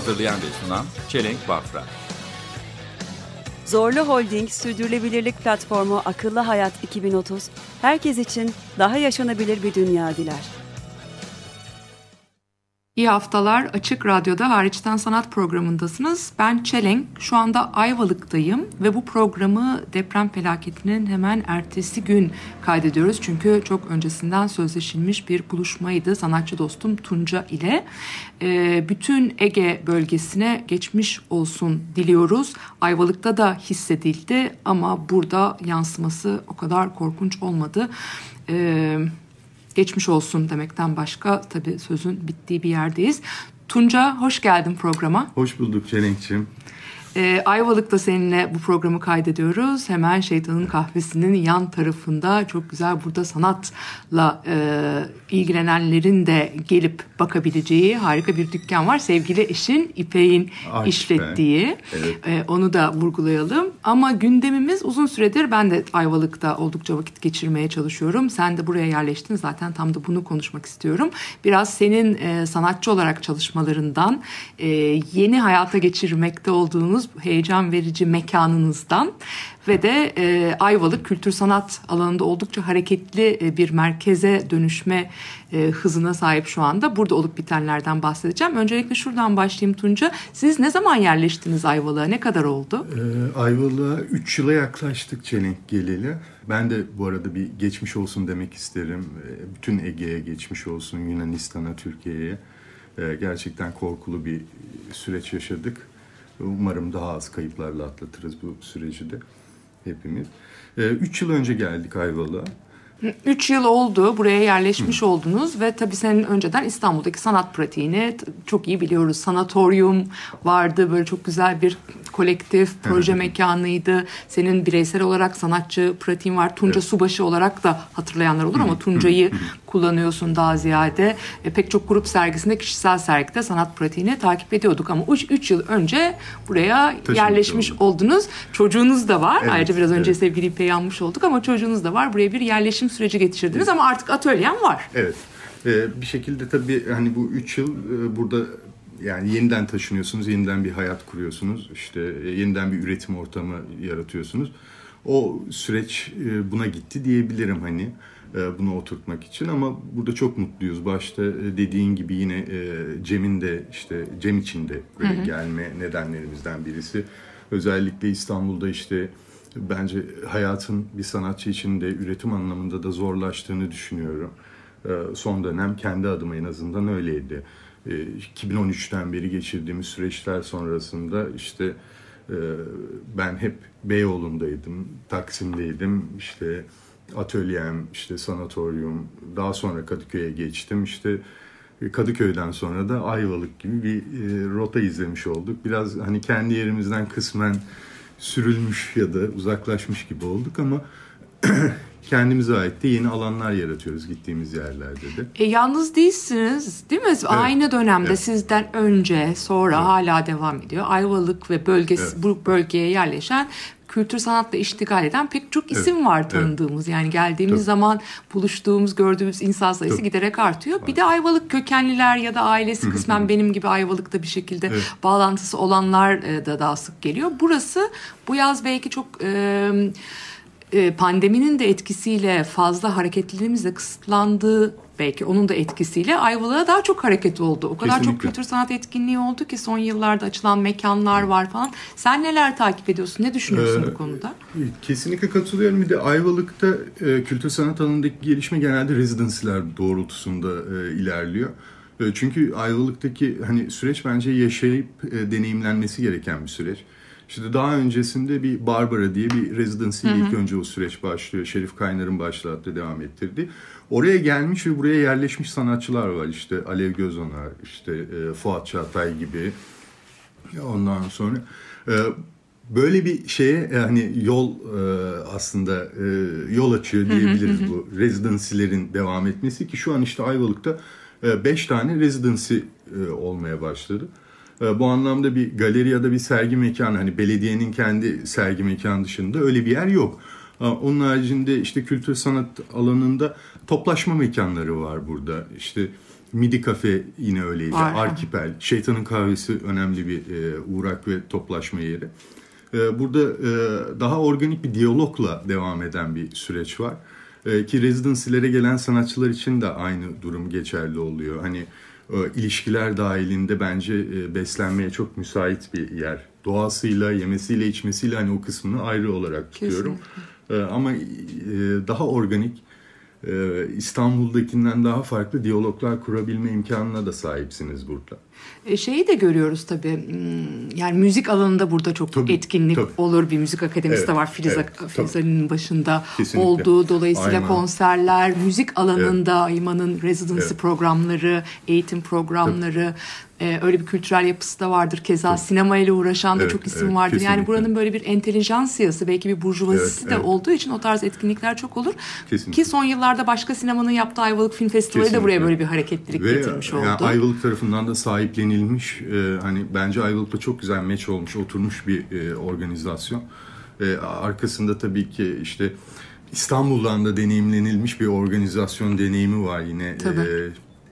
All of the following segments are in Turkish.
Hazırlayan ve sunan Çelenk Bafra. Zorlu Holding Sürdürülebilirlik Platformu Akıllı Hayat 2030, herkes için daha yaşanabilir bir dünya diler. İyi haftalar Açık Radyo'da Hariçten Sanat programındasınız. Ben Çelenk, şu anda Ayvalık'tayım ve bu programı deprem felaketinin hemen ertesi gün kaydediyoruz. Çünkü çok öncesinden sözleşilmiş bir buluşmaydı sanatçı dostum Tunca ile. Ee, bütün Ege bölgesine geçmiş olsun diliyoruz. Ayvalık'ta da hissedildi ama burada yansıması o kadar korkunç olmadı. Ee, geçmiş olsun demekten başka tabii sözün bittiği bir yerdeyiz. Tunca hoş geldin programa. Hoş bulduk Çelenkçim. Ee, Ayvalık'ta seninle bu programı kaydediyoruz. Hemen Şeytanın Kahvesi'nin yan tarafında çok güzel burada sanatla e, ilgilenenlerin de gelip bakabileceği harika bir dükkan var. Sevgili eşin İpek'in işlettiği. evet. E, onu da vurgulayalım. Ama gündemimiz uzun süredir ben de Ayvalık'ta oldukça vakit geçirmeye çalışıyorum. Sen de buraya yerleştin zaten tam da bunu konuşmak istiyorum. Biraz senin e, sanatçı olarak çalışmalarından, e, yeni hayata geçirmekte olduğunuz heyecan verici mekanınızdan ve de e, Ayvalık kültür sanat alanında oldukça hareketli e, bir merkeze dönüşme e, hızına sahip şu anda. Burada olup bitenlerden bahsedeceğim. Öncelikle şuradan başlayayım Tunca. Siz ne zaman yerleştiniz Ayvalık'a? Ne kadar oldu? Ee, Ayvalık'a 3 yıla yaklaştık Çelenk geleli. Ben de bu arada bir geçmiş olsun demek isterim. Ee, Bütün Ege'ye geçmiş olsun, Yunanistan'a, Türkiye'ye. Ee, Gerçekten korkulu bir süreç yaşadık. Umarım daha az kayıplarla atlatırız bu süreci de hepimiz. 3 yıl önce geldik Ayvalık'a. Üç yıl oldu buraya yerleşmiş oldunuz ve tabii senin önceden İstanbul'daki sanat pratiğini çok iyi biliyoruz. Sanatoryum vardı böyle çok güzel bir kolektif proje mekanıydı. Senin bireysel olarak sanatçı pratiğin var. Tunca Subaşı olarak da hatırlayanlar olur ama Tunca'yı kullanıyorsun daha ziyade. E, pek çok grup sergisinde kişisel sergide sanat pratiğini takip ediyorduk ama 3 yıl önce buraya yerleşmiş olduk. oldunuz. Çocuğunuz da var. Evet, Ayrıca biraz önce evet. sevgili İpek'i anmış olduk ama çocuğunuz da var. Buraya bir yerleşim süreci geçirdiniz ama artık atölyen var. Evet. Ee, bir şekilde tabii hani bu üç yıl e, burada yani yeniden taşınıyorsunuz, yeniden bir hayat kuruyorsunuz. İşte e, yeniden bir üretim ortamı yaratıyorsunuz. O süreç e, buna gitti diyebilirim hani e, bunu oturtmak için ama burada çok mutluyuz. Başta e, dediğin gibi yine e, Cem'in de işte Cem için de böyle gelme nedenlerimizden birisi. Özellikle İstanbul'da işte bence hayatın bir sanatçı için de üretim anlamında da zorlaştığını düşünüyorum. Ee, Son dönem kendi adıma en azından öyleydi. Ee, 2013'ten beri geçirdiğimiz süreçler sonrasında işte e, ben hep Beyoğlu'ndaydım, Taksim'deydim, işte atölyem, işte sanatoryum, daha sonra Kadıköy'e geçtim. İşte Kadıköy'den sonra da Ayvalık gibi bir e, rota izlemiş olduk. Biraz hani kendi yerimizden kısmen sürülmüş ya da uzaklaşmış gibi olduk ama kendimize ait de yeni alanlar yaratıyoruz gittiğimiz yerlerde de. E, yalnız değilsiniz değil mi? Aynı dönemde evet. sizden önce sonra hala devam ediyor. Ayvalık ve bölgesi Evet. bu bölgeye yerleşen kültür sanatla iştigal eden pek çok isim Evet, var evet. tanıdığımız. Yani geldiğimiz Tabii. zaman buluştuğumuz, gördüğümüz insan sayısı Tabii. giderek artıyor. Bir de Ayvalık kökenliler ya da ailesi kısmen benim gibi Ayvalık'ta bir şekilde Evet. bağlantısı olanlar e, da daha sık geliyor. Burası bu yaz belki çok e, pandeminin de etkisiyle fazla hareketliliğimizle kısıtlandığı belki onun da etkisiyle Ayvalık'a daha çok hareket oldu. O kadar çok Kesinlikle. kültür sanat etkinliği oldu ki son yıllarda açılan mekanlar var falan. Sen neler takip ediyorsun? Ne düşünüyorsun Ee, bu konuda? Kesinlikle katılıyorum. Bir de Ayvalık'ta e, kültür sanat alanındaki gelişme genelde rezidansiler doğrultusunda e, ilerliyor. E, çünkü Ayvalık'taki hani süreç bence yaşayıp e, deneyimlenmesi gereken bir süreç. İşte daha öncesinde bir Barbara diye bir residency ilk önce o süreç başlıyor. Şerif Kaynar'ın başlattığı, devam ettirdi. Oraya gelmiş ve buraya yerleşmiş sanatçılar var. İşte Alev Gözonar, işte e, Fuat Çağatay gibi Ondan sonra e, böyle bir şeye e, hani yol e, aslında e, yol açıyor diyebiliriz bu residency'lerin devam etmesi ki şu an işte Ayvalık'ta 5 tane residency e, olmaya başladı. E, Bu anlamda bir galeri ya da bir sergi mekanı hani belediyenin kendi sergi mekanı dışında öyle bir yer yok. E, Onun haricinde işte kültür sanat alanında toplaşma mekanları var burada. İşte Midi Kafe yine öyleydi. Arkipel, Şeytanın Kahvesi önemli bir e, uğrak ve toplaşma yeri. E, burada e, daha organik bir diyalogla devam eden bir süreç var. E, ki residency'lere gelen sanatçılar için de aynı durum geçerli oluyor. Hani ilişkiler dahilinde bence e, beslenmeye çok müsait bir yer. Doğasıyla, yemesiyle, içmesiyle hani o kısmını ayrı olarak tutuyorum. E, ama e, daha organik, e, İstanbul'dakinden daha farklı diyaloglar kurabilme imkanına da sahipsiniz burada. E, şeyi de görüyoruz tabii. hmm, Yani müzik alanında burada çok Tabii, etkinlik tabii. olur. Bir müzik akademisi Evet, de var. Filiz, evet, Filiz tabii. Ali'nin başında Kesinlikle. olduğu. Dolayısıyla Aynen. konserler, müzik alanında Ayman'ın residency Evet. programları, eğitim programları, e, öyle bir kültürel yapısı da vardır. Keza sinemayla uğraşan da Evet, çok isim evet, vardır. Yani kesinlikle. buranın böyle bir entelijansiyası, belki bir burjuvazisi Evet, de evet. olduğu için o tarz etkinlikler çok olur. Kesinlikle. Ki son yıllarda başka sinemanın yaptığı Ayvalık Film Festivali de Kesinlikle. buraya böyle bir hareketlilik Ve getirmiş oldu. yani Ayvalık tarafından da sahiplenilmiş e, hani bence Ayvalık'ta çok güzel meç olmuş, oturmuş bir e, organizasyon. E, arkasında tabii ki işte İstanbul'dan da deneyimlenilmiş bir organizasyon deneyimi var yine. Tabii. E,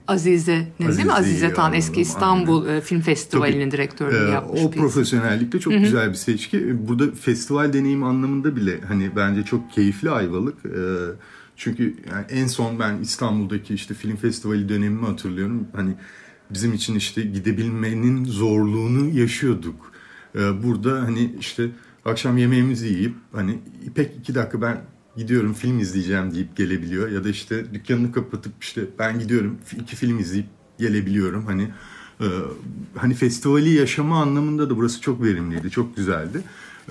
Azize, ne değil mi? Azize Tan eski İstanbul e, Film Festivali'nin Tabii. direktörlüğünü Ee, yapmış o bir isim. profesyonellikte çok güzel bir seçki. Burada festival deneyimi anlamında bile hani bence çok keyifli Ayvalık. Ee, çünkü yani en son ben İstanbul'daki işte film festivali dönemimi hatırlıyorum. Hani bizim için işte gidebilmenin zorluğunu yaşıyorduk. Ee, burada hani işte akşam yemeğimizi yiyip hani İpek iki dakika ben gidiyorum film izleyeceğim deyip gelebiliyor. Ya da işte dükkanını kapatıp işte ben gidiyorum iki film izleyip gelebiliyorum. Hani ee, hani festivali yaşama anlamında da burası çok verimliydi, çok güzeldi.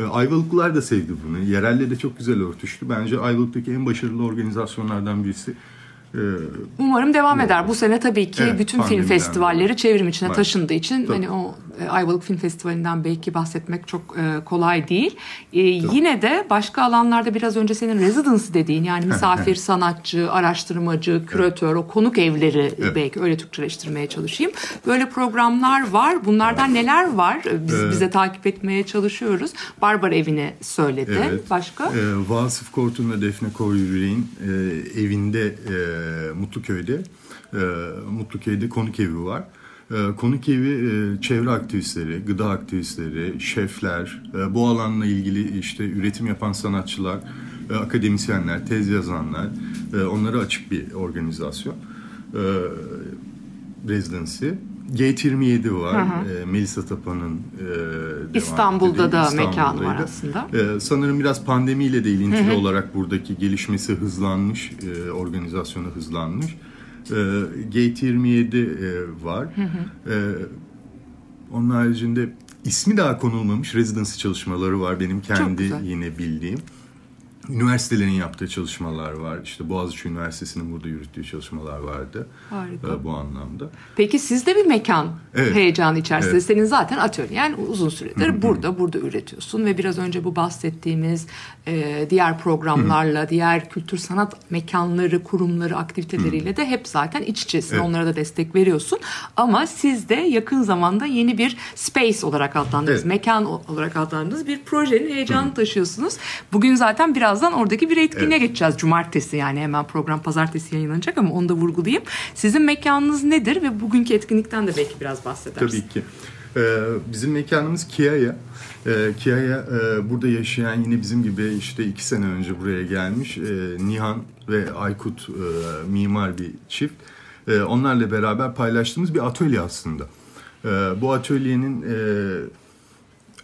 Ee, Ayvalıklılar da sevdi bunu. Yerelle de çok güzel örtüştü. Bence Ayvalık'taki en başarılı organizasyonlardan birisi. Ee, Umarım devam eder. Bu sene tabii ki Evet, bütün film festivalleri çevrim içine Var. taşındığı için Tabii. hani o e, Ayvalık Film Festivali'nden belki bahsetmek çok e, kolay değil. E, yine de başka alanlarda biraz önce senin residency dediğin yani misafir sanatçı, araştırmacı, küratör, o konuk evleri Evet. belki öyle Türkçeleştirmeye çalışayım. Böyle programlar var. Bunlardan neler var? Biz bize takip etmeye çalışıyoruz. Barbara evini söyledi. Evet. Başka? E, Vasıf Kortun ve Defne Koyyüreğin e, evinde e, e, Mutluköy'de. E, Mutluköy'de konuk evi var. E, konuk evi çevre aktivistleri, gıda aktivistleri, şefler, bu alanla ilgili işte üretim yapan sanatçılar, akademisyenler, tez yazanlar, onlara açık bir organizasyon. Residency. G27 var. Hı hı. Ee, e, Melisa Tapa'nın e, İstanbul'da da mekan var aslında. E, sanırım biraz pandemiyle de ilintili hı hı. olarak buradaki gelişmesi hızlanmış, e, organizasyonu hızlanmış. Ee, e, G27 e, var. Hı hı. E, onun haricinde ismi daha konulmamış residency çalışmaları var benim kendi yine bildiğim. Üniversitelerin yaptığı çalışmalar var. İşte Boğaziçi Üniversitesi'nin burada yürüttüğü çalışmalar vardı. Harika. e, bu anlamda. Peki siz de bir mekan Evet. heyecanı içerisinde. Evet. Senin zaten atölyen uzun süredir burada burada üretiyorsun ve biraz önce bu bahsettiğimiz e, diğer programlarla, diğer kültür sanat mekanları, kurumları, aktiviteleriyle de hep zaten iç içesin. Evet. Onlara da destek veriyorsun. Ama siz de yakın zamanda yeni bir space olarak adlandırdığınız, Evet. mekan olarak adlandırdığınız bir projenin heyecanını taşıyorsunuz. Bugün zaten birazdan oradaki bir etkinliğe Evet. geçeceğiz. Cumartesi yani hemen program pazartesi yayınlanacak ama onu da vurgulayayım. Sizin mekanınız nedir ve bugünkü etkinlikten de belki biraz bahsedersin. Tabii ki. Ee, bizim mekanımız Kia'ya. Ee, Kia'ya e, burada yaşayan yine bizim gibi işte iki sene önce buraya gelmiş e, Nihan ve Aykut e, mimar bir çift. E, onlarla beraber paylaştığımız bir atölye aslında. E, bu atölyenin e,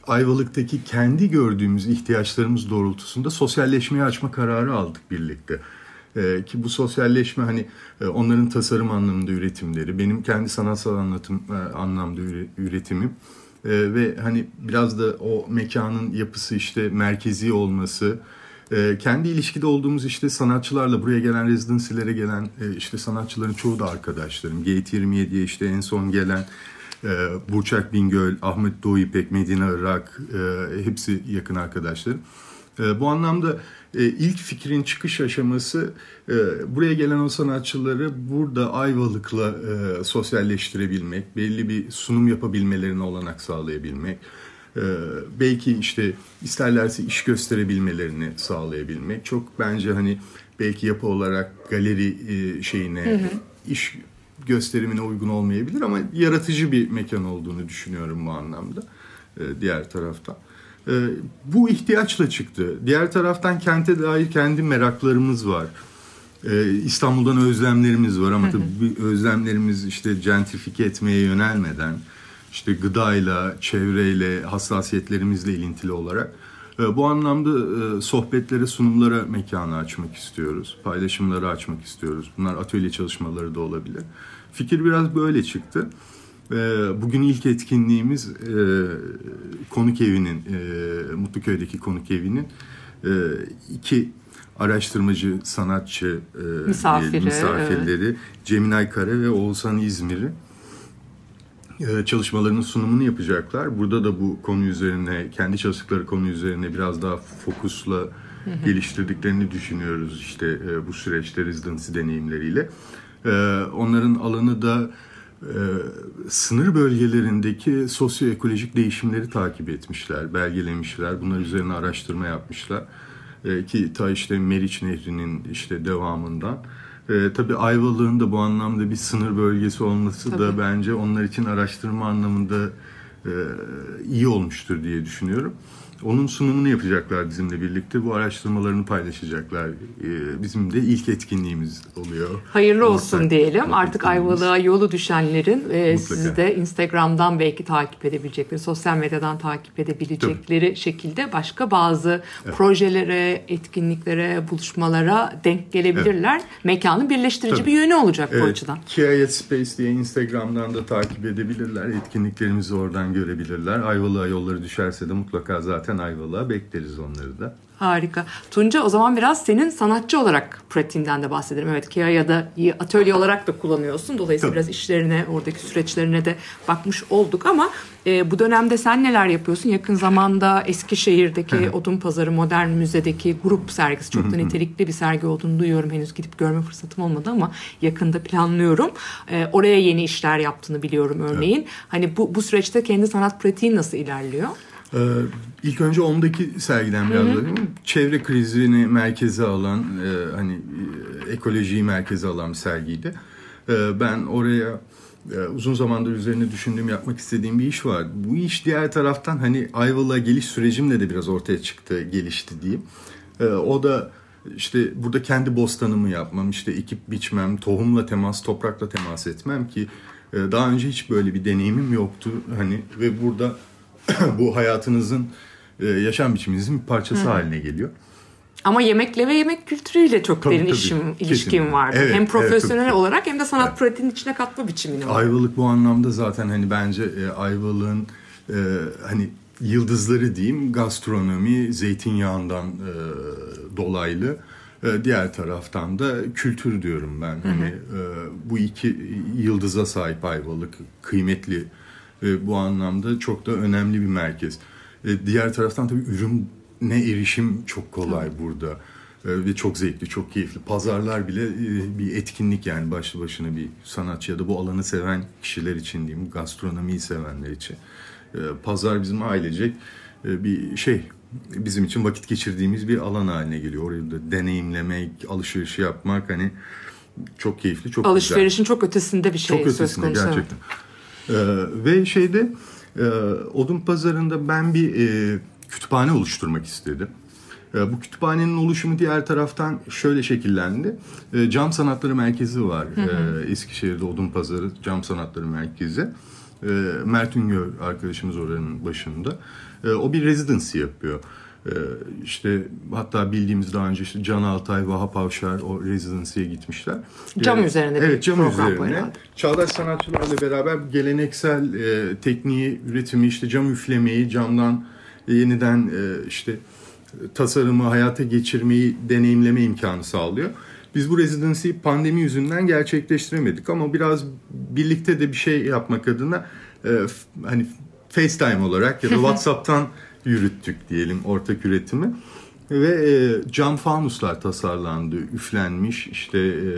Ayvalık'taki kendi gördüğümüz ihtiyaçlarımız doğrultusunda sosyalleşmeye açma kararı aldık birlikte. Ee, ki bu sosyalleşme hani e, onların tasarım anlamında üretimleri, benim kendi sanatsal anlatım e, anlamda üre- üretimim E, ve hani biraz da o mekanın yapısı işte merkezi olması, e, kendi ilişkide olduğumuz işte sanatçılarla buraya gelen rezidansilere gelen e, işte sanatçıların çoğu da arkadaşlarım. Gate 27'ye işte en son gelen Burçak Bingöl, Ahmet Doğu İpek, Medine Irak e, hepsi yakın arkadaşlarım. E, bu anlamda e, ilk fikrin çıkış aşaması e, buraya gelen o sanatçıları burada Ayvalık'la sosyalleştirebilmek, belli bir sunum yapabilmelerine olanak sağlayabilmek, belki işte isterlerse iş gösterebilmelerini sağlayabilmek. Çok bence hani belki yapı olarak galeri şeyine iş gösterimine uygun olmayabilir ama yaratıcı bir mekan olduğunu düşünüyorum bu anlamda e, diğer taraftan. E, bu ihtiyaçla çıktı. Diğer taraftan kente dair kendi meraklarımız var. E, İstanbul'dan özlemlerimiz var ama tabii özlemlerimiz işte gentrifike etmeye yönelmeden işte gıdayla, çevreyle, hassasiyetlerimizle ilintili olarak bu anlamda e, sohbetlere, sunumlara mekanı açmak istiyoruz. Paylaşımları açmak istiyoruz. Bunlar atölye çalışmaları da olabilir. Fikir biraz böyle çıktı. E, Bugün ilk etkinliğimiz e, konuk evinin, e, Mutluköy'deki konuk evinin iki araştırmacı, sanatçı Misafiri, misafirleri Cemilay Kare ve Oğuzhan İzmir'i çalışmalarının sunumunu yapacaklar. Burada da bu konu üzerine, kendi çalıştıkları konu üzerine biraz daha fokusla geliştirdiklerini düşünüyoruz işte e, bu süreçte residency deneyimleriyle. E, Onların alanı da e, sınır bölgelerindeki sosyoekolojik değişimleri takip etmişler, belgelemişler. Bunlar üzerine araştırma yapmışlar. E, Ki ta işte Meriç Nehri'nin işte devamından. E, tabii Ayvalık'ın da bu anlamda bir sınır bölgesi olması da Tabii. bence onlar için araştırma anlamında e, iyi olmuştur diye düşünüyorum. Onun sunumunu yapacaklar bizimle birlikte. Bu araştırmalarını paylaşacaklar. E, bizim de ilk etkinliğimiz oluyor. Hayırlı olsun Ortak diyelim. etkinliğimiz. Artık Ayvalık'a yolu düşenlerin e, sizi de Instagram'dan belki takip edebilecekleri, sosyal medyadan takip edebilecekleri şekilde başka bazı projelere, etkinliklere, buluşmalara denk gelebilirler. Mekanın birleştirici Tabii. bir yönü olacak bu Evet, açıdan. Kiayet Space diye Instagram'dan da takip edebilirler. Etkinliklerimizi oradan görebilirler. Ayvalık'a yolları düşerse de mutlaka zaten Ayvalık'a bekleriz onları da. Harika. Tunca o zaman biraz senin sanatçı olarak pratiğinden de bahsedelim. Evet Kiaya'da atölye olarak da kullanıyorsun. Dolayısıyla Tabii. biraz işlerine, oradaki süreçlerine de bakmış olduk ama e, bu dönemde sen neler yapıyorsun? Yakın zamanda Eskişehir'deki Odun Pazarı Modern Müze'deki grup sergisi çok da nitelikli bir sergi olduğunu duyuyorum. Henüz gidip görme fırsatım olmadı ama yakında planlıyorum. E, oraya yeni işler yaptığını biliyorum örneğin. Hani bu, bu süreçte kendi sanat pratiğin nasıl ilerliyor? Ee, ilk önce ondaki sergiden biraz bahsedeyim. Çevre krizini merkeze alan, e, hani e, ekolojiyi merkeze alan bir sergiydi. E, ben oraya e, uzun zamandır üzerine düşündüğüm, yapmak istediğim bir iş var. Bu iş diğer taraftan hani Ayvalık'a geliş sürecimle de biraz ortaya çıktı, gelişti diyeyim. E, o da işte burada kendi bostanımı yapmam, işte ekip biçmem, tohumla temas, toprakla temas etmem ki daha önce hiç böyle bir deneyimim yoktu. Hani ve burada bu hayatınızın, e, yaşam biçiminizin bir parçası haline geliyor. Ama yemekle ve yemek kültürüyle çok Tabii, derin tabii. işim, Kesinlikle. ilişkim vardı. Evet, hem evet, profesyonel tabii. olarak hem de sanat pratiğinin içine katma biçimini var. Ayvalık bu anlamda zaten hani bence e, Ayvalık'ın e, hani yıldızları diyeyim gastronomi zeytinyağından e, dolaylı E, diğer taraftan da kültür diyorum ben hani e, bu iki yıldıza sahip Ayvalık kıymetli e, bu anlamda çok da önemli bir merkez. E, diğer taraftan tabii ürüne erişim çok kolay burada. E, Ve çok zevkli, çok keyifli. Pazarlar bile e, bir etkinlik yani başlı başına bir sanatçı ya da bu alanı seven kişiler için diyeyim, gastronomiyi sevenler için. E, Pazar bizim ailecek e, bir şey, bizim için vakit geçirdiğimiz bir alan haline geliyor. Orayı da deneyimlemek, alışveriş yapmak hani çok keyifli, çok güzel. Alışverişin çok ötesinde bir şey Çok söz ötesinde konusu. gerçekten. Ve şeyde e, Odun Pazarı'nda ben bir e, kütüphane oluşturmak istedim. E, bu kütüphanenin oluşumu diğer taraftan şöyle şekillendi. E, Cam Sanatları Merkezi var e, Eskişehir'de Odun Pazarı Cam Sanatları Merkezi. E, Mert Üngör arkadaşımız oranın başında. E, o bir residency yapıyor. E, işte hatta bildiğimiz daha önce işte Can Altay, Vahap Avşar o residency'ye gitmişler. Cam E, üzerine bir Evet cam program üzerine. Çağdaş sanatçılarla beraber geleneksel e, tekniği, üretimi, işte cam üflemeyi, camdan yeniden e, işte tasarımı hayata geçirmeyi deneyimleme imkanı sağlıyor. Biz bu residency'yi pandemi yüzünden gerçekleştiremedik ama biraz birlikte de bir şey yapmak adına e, hani FaceTime olarak ya da WhatsApp'tan yürüttük diyelim ortak üretimi. Ve e, cam fanuslar tasarlandı, üflenmiş işte e,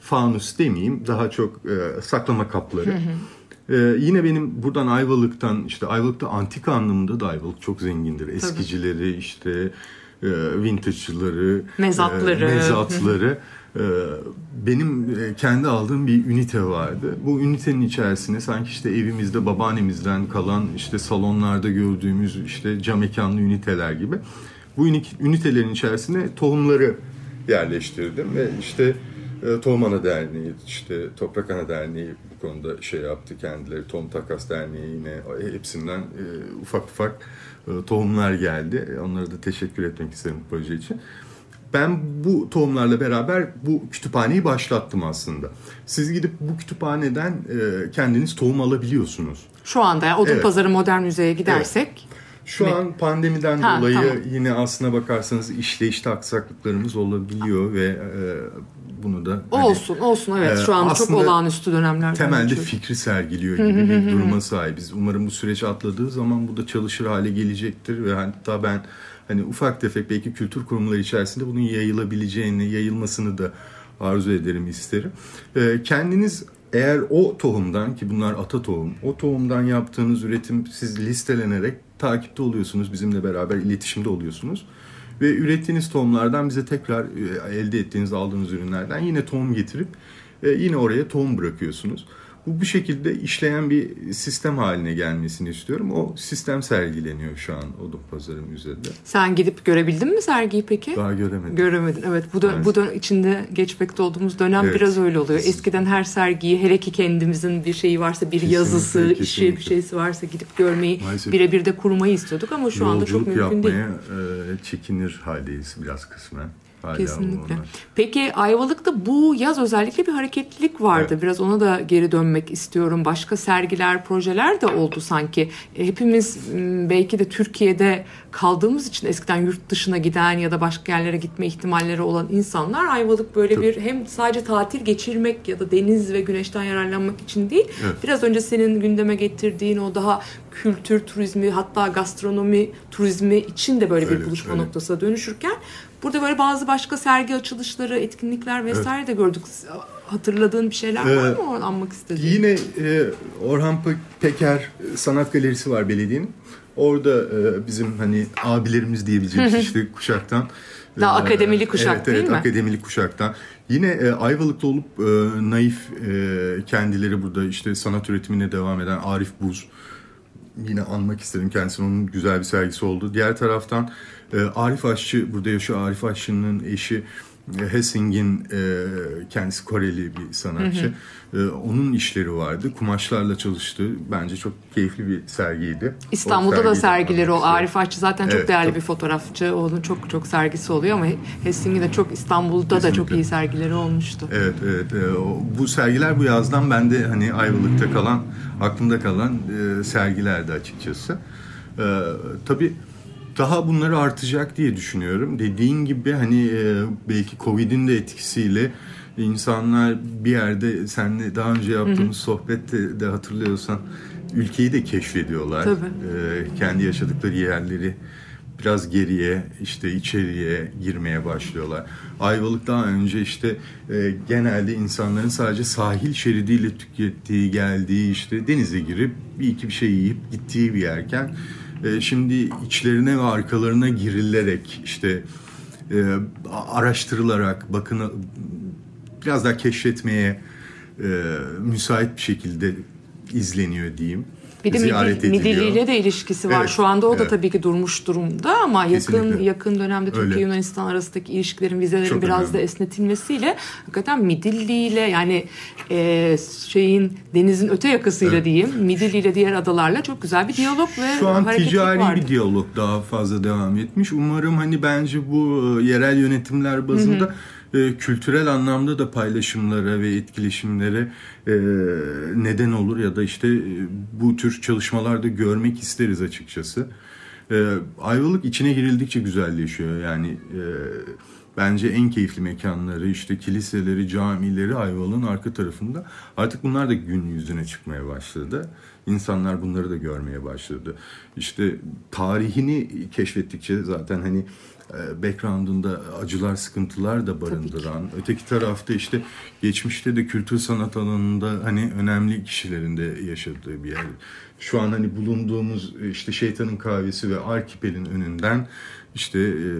fanus demeyeyim daha çok e, saklama kapları. E, yine benim buradan Ayvalık'tan işte Ayvalık'ta antika anlamında da Ayvalık çok zengindir. Eskicileri işte e, vintage'ları, Mezatları. e, mezatları. E, benim e, kendi aldığım bir ünite vardı. Bu ünitenin içerisine sanki işte evimizde babaannemizden kalan işte salonlarda gördüğümüz işte cam mekanlı üniteler gibi. Bu ünit- ünitelerin içerisine tohumları yerleştirdim ve işte e, Tohum Ana Derneği, işte Toprak Ana Derneği bu konuda şey yaptı kendileri. Tohum Takas Derneği yine hepsinden e, ufak ufak e, tohumlar geldi. Onlara da teşekkür etmek isterim bu proje için. Ben bu tohumlarla beraber bu kütüphaneyi başlattım aslında. Siz gidip bu kütüphaneden e, kendiniz tohum alabiliyorsunuz. Şu anda yani Evet. Pazarı Modern Müze'ye gidersek Şu Mi? an pandemiden Ha, dolayı tamam. yine aslına bakarsanız işleyişte aksaklıklarımız olabiliyor ve e, bunu da hani, olsun olsun evet Ee, şu anda çok aslında olağanüstü dönemlerden temelde geçiyoruz. fikri sergiliyor gibi bir duruma sahibiz. Umarım bu süreç atladığı zaman bu da çalışır hale gelecektir ve hatta ben hani ufak tefek belki kültür kurumları içerisinde bunun yayılabileceğini, yayılmasını da arzu ederim, isterim. Ee, kendiniz eğer o tohumdan ki bunlar ata tohum, o tohumdan yaptığınız üretim siz listelenerek takipte oluyorsunuz, bizimle beraber iletişimde oluyorsunuz. Ve ürettiğiniz tohumlardan bize tekrar e, elde ettiğiniz, aldığınız ürünlerden yine tohum getirip e, yine oraya tohum bırakıyorsunuz. Bu bu şekilde işleyen bir sistem haline gelmesini istiyorum. O sistem sergileniyor şu an Odun Pazarı Müze'de. Sen gidip görebildin mi sergiyi peki? Daha göremedim. Göremedin. Evet bu Maalesef. bu da içinde geçmekte olduğumuz dönem Evet. biraz öyle oluyor. Eskiden her sergiyi hele ki kendimizin bir şeyi varsa bir Kesinlikle, yazısı, işi bir kesinlikle. şeysi varsa gidip görmeyi birebir de kurmayı istiyorduk ama şu anda çok mümkün değil. yapmaya e, çekinir haldeyiz biraz kısmen. Hala Kesinlikle. onlar. Peki Ayvalık'ta bu yaz özellikle bir hareketlilik vardı. Evet. Biraz ona da geri dönmek istiyorum. Başka sergiler, projeler de oldu sanki. E, Hepimiz belki de Türkiye'de kaldığımız için eskiden yurt dışına giden ya da başka yerlere gitme ihtimalleri olan insanlar Ayvalık böyle Tabii. bir hem sadece tatil geçirmek ya da deniz ve güneşten yararlanmak için değil. Evet. Biraz önce senin gündeme getirdiğin o daha kültür turizmi hatta gastronomi turizmi için de böyle bir Öyle, buluşma öyle. noktasına dönüşürken burada böyle bazı başka sergi açılışları, etkinlikler vesaire de gördük. Hatırladığın bir şeyler var Ee, mı oradan anmak istediğin? Yine e, Orhan Pe- Peker e, Sanat Galerisi var belediyenin. Orada e, bizim hani abilerimiz diyebileceğimiz işte kuşaktan. Daha e, akademili kuşak evet, değil evet, mi? akademili kuşaktan. Yine e, Ayvalık'ta olup e, naif e, kendileri burada işte sanat üretimine devam eden Arif Buz. Yine anmak isterim kendisinin onun güzel bir sergisi oldu. Diğer taraftan e, Arif Aşçı burada yaşıyor. Arif Aşçı'nın eşi e, Hessing'in e, kendisi Koreli bir sanatçı. E, onun işleri vardı. Kumaşlarla çalıştı. Bence çok keyifli bir sergiydi. İstanbul'da da de sergileri o. Arif Aşçı zaten çok Evet, değerli tabii. bir fotoğrafçı. Onun çok çok sergisi oluyor ama Helsing'de çok İstanbul'da da çok Kesinlikle. iyi sergileri olmuştu. Evet, evet. e, o- bu sergiler bu yazdan bende hani Ayvalık'ta kalan, aklımda kalan e, sergilerdi açıkçası. E, tabii daha bunları artacak diye düşünüyorum. Dediğin gibi hani e, belki Covid'in de etkisiyle insanlar bir yerde seninle daha önce yaptığımız sohbette de hatırlıyorsan ülkeyi de keşfediyorlar. Tabii. E, kendi yaşadıkları yerleri biraz geriye işte içeriye girmeye başlıyorlar. Ayvalık daha önce işte e, genelde insanların sadece sahil şeridiyle tükettiği, geldiği işte denize girip bir iki bir şey yiyip gittiği bir yerken e, şimdi içlerine ve arkalarına girilerek işte e, araştırılarak bakın biraz daha keşfetmeye e, müsait bir şekilde izleniyor diyeyim. Bir de Ziyaret ediliyor. Midilli'yle de ilişkisi var. Evet, Şu anda o da evet. tabii ki durmuş durumda ama yakın Kesinlikle. yakın dönemde Türkiye Öyle. Yunanistan arasındaki ilişkilerin vizelerin Çok biraz önemli. da esnetilmesiyle hakikaten Midilli ile yani e, şeyin denizin öte yakasıyla Evet. diyeyim Midilli ile diğer adalarla çok güzel bir diyalog ve Şu an ticari vardı. bir diyalog daha fazla devam etmiş. Umarım hani bence bu e, yerel yönetimler bazında e, kültürel anlamda da paylaşımlara ve etkileşimlere e, neden olur ya da işte e, bu tür çalışmalarda görmek isteriz açıkçası. E, Ayvalık içine girildikçe güzelleşiyor. Yani e, bence en keyifli mekanları işte kiliseleri, camileri Ayvalık'ın arka tarafında. Artık bunlar da gün yüzüne çıkmaya başladı. insanlar bunları da görmeye başladı. İşte tarihini keşfettikçe zaten hani e, background'unda acılar, sıkıntılar da barındıran, öteki tarafta işte geçmişte de kültür sanat alanında hani önemli kişilerin de yaşadığı bir yer. Şu an hani bulunduğumuz e, işte Şeytanın Kahvesi ve Arkipel'in önünden işte e,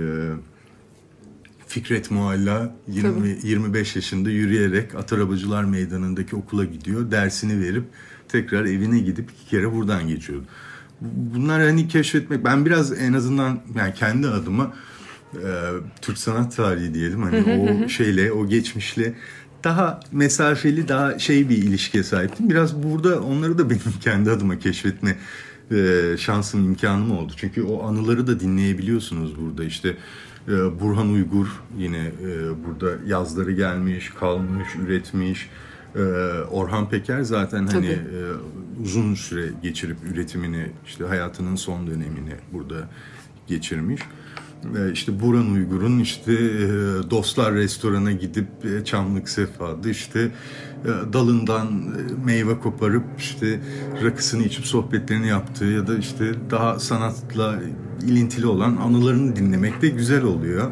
Fikret Mualla 20, 25 yaşında yürüyerek Atarabacılar Meydanı'ndaki okula gidiyor. Dersini verip tekrar evine gidip iki kere buradan geçiyordu. Bunlar hani keşfetmek ben biraz en azından yani kendi adıma e, Türk sanat tarihi diyelim hani o şeyle o geçmişle daha mesafeli daha şey bir ilişkiye sahiptim. Biraz burada onları da benim kendi adıma keşfetme e, şansım imkanım oldu. Çünkü o anıları da dinleyebiliyorsunuz burada işte e, Burhan Uygur yine e, burada yazları gelmiş, kalmış, üretmiş. E, Orhan Peker zaten hani e, uzun süre geçirip üretimini işte hayatının son dönemini burada geçirmiş. İşte Buran Uygur'un işte e, Dostlar Restoran'a gidip e, Çamlık Sefa'da işte e, dalından meyve koparıp işte rakısını içip sohbetlerini yaptığı ya da işte daha sanatla ilintili olan anılarını dinlemek de güzel oluyor.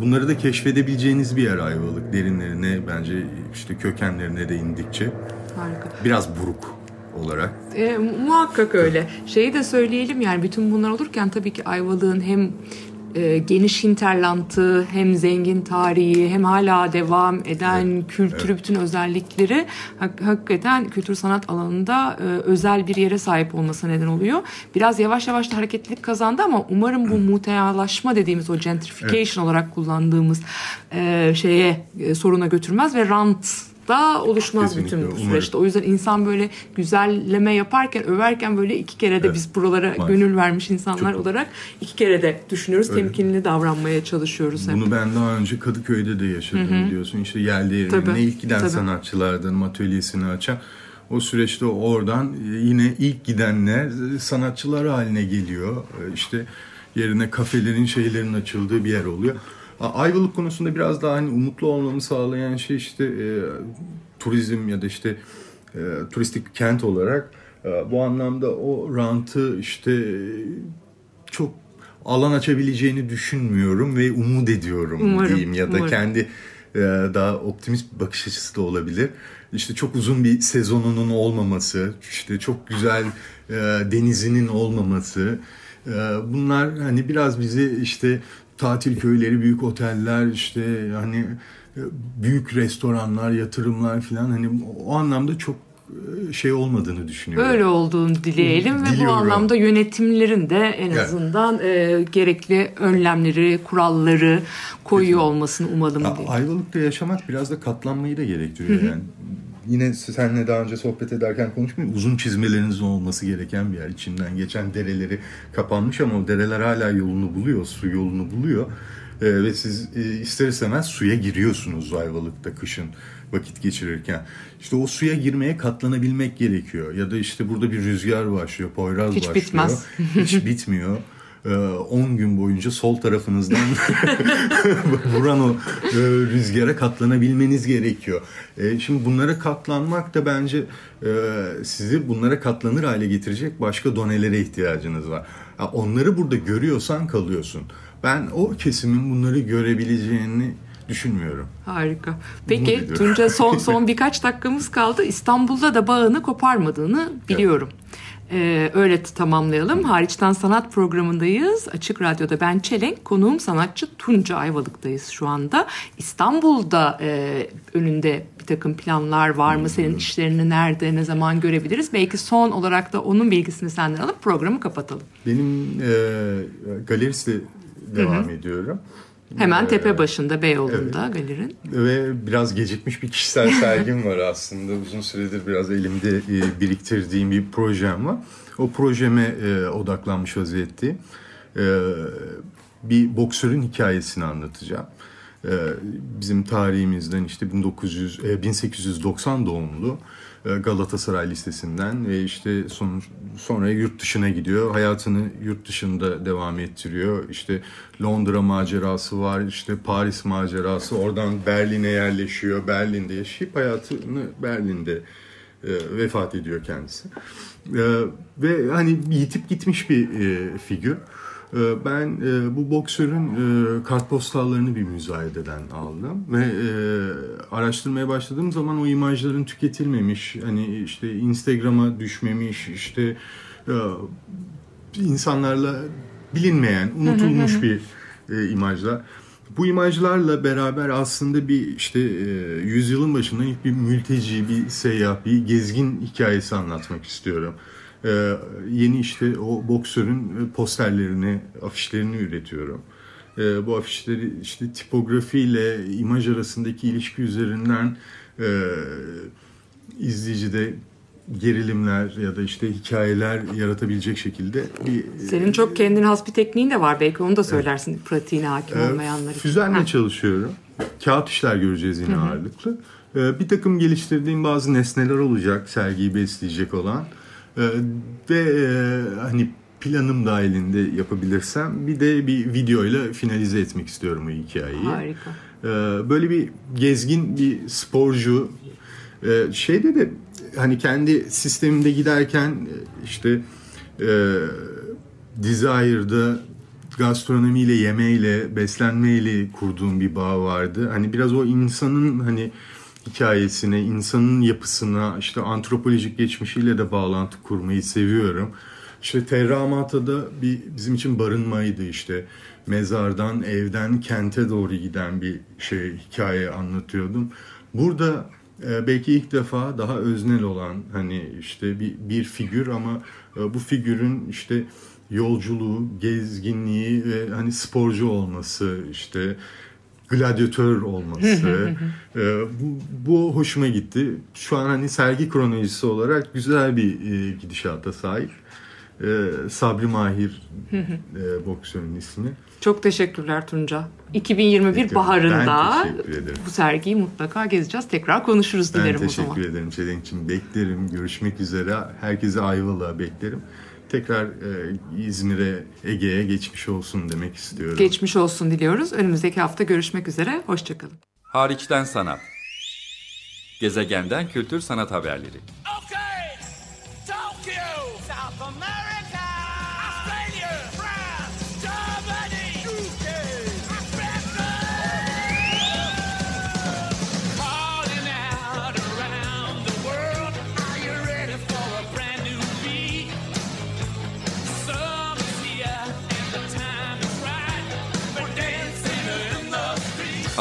Bunları da keşfedebileceğiniz bir yer Ayvalık derinlerine bence işte kökenlerine de indikçe Harika. biraz buruk olarak E, muhakkak öyle. Şeyi de söyleyelim yani bütün bunlar olurken tabii ki Ayvalık'ın hem e, geniş hinterlantı hem zengin tarihi hem hala devam eden kültürü bütün özellikleri hak- hakikaten kültür sanat alanında e, özel bir yere sahip olmasına neden oluyor. Biraz yavaş yavaş da hareketlilik kazandı ama umarım bu mutealaşma dediğimiz o gentrification olarak kullandığımız e, şeye e, soruna götürmez ve rant da oluşmaz Kesinlikle, bütün bu umarım. süreçte. O yüzden insan böyle güzelleme yaparken, överken böyle iki kere de Evet, biz buralara maalesef. gönül vermiş insanlar Çok- olarak iki kere de düşünüyoruz. Öyle. Temkinli davranmaya çalışıyoruz hep. Bunu ben daha önce Kadıköy'de de yaşadım biliyorsun. İşte yerli yerine ilk giden tabii. sanatçılardan atölyesini açan. O süreçte oradan yine ilk gidenler sanatçılar haline geliyor. İşte yerine kafelerin şeylerin açıldığı bir yer oluyor. Ayvalık konusunda biraz daha hani umutlu olmamı sağlayan şey işte e, turizm ya da işte e, turistik kent olarak e, bu anlamda o rantı işte e, çok alan açabileceğini düşünmüyorum ve umut ediyorum Umarım, diyeyim ya da umarım. kendi e, daha optimist bir bakış açısı da olabilir. İşte çok uzun bir sezonunun olmaması, işte çok güzel e, denizinin olmaması. E, bunlar hani biraz bizi işte tatil köyleri, büyük oteller, işte hani e, büyük restoranlar, yatırımlar falan hani o anlamda çok e, şey olmadığını düşünüyorum. Öyle olduğunu dileyelim ve bu Diliyorum. anlamda yönetimlerin de en Evet. azından e, gerekli önlemleri, kuralları koyuyor olmasını umalım diye. Ayvalık'ta yaşamak biraz da katlanmayı da gerektiriyor yani. Yine seninle daha önce sohbet ederken konuşmuyor Uzun çizmelerinizin olması gereken bir yer. İçinden geçen dereleri kapanmış ama o dereler hala yolunu buluyor, su yolunu buluyor. Ee, ve siz e, ister istemez suya giriyorsunuz Ayvalık'ta kışın vakit geçirirken. İşte o suya girmeye katlanabilmek gerekiyor. Ya da işte burada bir rüzgar başlıyor, Poyraz Hiç başlıyor. bitmez. Hiç bitmiyor. Ee, 10 gün boyunca sol tarafınızdan vuran o e, rüzgara katlanabilmeniz gerekiyor. E, şimdi bunlara katlanmak da bence e, sizi bunlara katlanır hale getirecek başka donelere ihtiyacınız var. Onları burada görüyorsan kalıyorsun. Ben o kesimin bunları görebileceğini düşünmüyorum. Harika. Peki. Tunca son son birkaç dakikamız kaldı. İstanbul'da da bağını koparmadığını biliyorum. Ee, öyle tamamlayalım. Hariçten Sanat programındayız. Açık Radyo'da ben Çelenk, konuğum sanatçı Tunca Ayvalık'tayız şu anda. İstanbul'da e, önünde bir takım planlar var mı? Senin işlerini nerede, ne zaman görebiliriz? Belki son olarak da onun bilgisini senden alıp programı kapatalım. Benim e, galeristle devam ediyorum. Hemen Ee, tepe başında Beyoğlu'nda galerin. Ve biraz gecikmiş bir kişisel sergim var aslında. Uzun süredir biraz elimde e, biriktirdiğim bir projem var. O projeme e, odaklanmış vaziyetteyim. E, bir boksörün hikayesini anlatacağım. Bizim tarihimizden işte 1900 e, 1890 doğumlu Galatasaray Lisesi'nden ve işte son, sonra yurt dışına gidiyor. Hayatını yurt dışında devam ettiriyor. İşte Londra macerası var, işte Paris macerası. Oradan Berlin'e yerleşiyor. Berlin'de yaşayıp hayatını Berlin'de E, vefat ediyor kendisi. E, ve hani yitip gitmiş bir e, figür. E, ben e, bu boksörün e, kartpostallarını bir müzayededen aldım ve e, araştırmaya başladığım zaman o imajların tüketilmemiş, hani işte Instagram'a düşmemiş, işte insanlarla bilinmeyen, unutulmuş bir imajlar. Bu imajlarla beraber aslında bir işte yüzyılın başında ilk bir mülteci, bir seyyah, bir gezgin hikayesi anlatmak istiyorum. E, yeni işte o boksörün e, posterlerini, afişlerini üretiyorum. E, bu afişleri işte tipografiyle imaj arasındaki ilişki üzerinden e, izleyicide gerilimler ya da işte hikayeler yaratabilecek şekilde bir Senin çok kendine has bir tekniğin de var. Belki onu da söylersin pratiğine hakim ee, olmayanlar için. Füzenle Ha. çalışıyorum. Kağıt işler göreceğiz yine ağırlıklı. Ee, bir takım geliştirdiğim bazı nesneler olacak sergiyi besleyecek olan. Ee, ve e, hani planım dahilinde yapabilirsem bir de bir videoyla finalize etmek istiyorum bu hikayeyi. Harika. Ee, böyle bir gezgin bir sporcu Ee, şeyde de hani kendi sistemimde giderken e, işte e, Desire'da gastronomiyle, yemeğiyle, beslenmeyle kurduğum bir bağ vardı. Hani biraz o insanın hani hikayesine, insanın yapısına, işte antropolojik geçmişiyle de bağlantı kurmayı seviyorum. İşte Terra Amata'da bir bizim için barınmaydı işte. Mezardan, evden, kente doğru giden bir şey hikaye anlatıyordum. Burada e, belki ilk defa daha öznel olan hani işte bir, bir figür ama e, bu figürün işte yolculuğu, gezginliği ve hani sporcu olması işte gladyatör olması e, bu, bu hoşuma gitti. Şu an hani sergi kronolojisi olarak güzel bir e, gidişata sahip. E, Sabri Mahir e, boksörün ismi. Çok teşekkürler Tunca. 2021 Peki, baharında ben teşekkür ederim. bu sergiyi mutlaka gezeceğiz. Tekrar konuşuruz Ben dilerim o teşekkür zaman. ederim Çelenk'ciğim. Beklerim. Görüşmek üzere. Herkese Ayvalık'a beklerim. Tekrar e, İzmir'e, Ege'ye geçmiş olsun demek istiyorum. Geçmiş olsun diliyoruz. Önümüzdeki hafta görüşmek üzere. Hoşçakalın. Hariçten sanat. Gezegenden kültür sanat haberleri. Okay,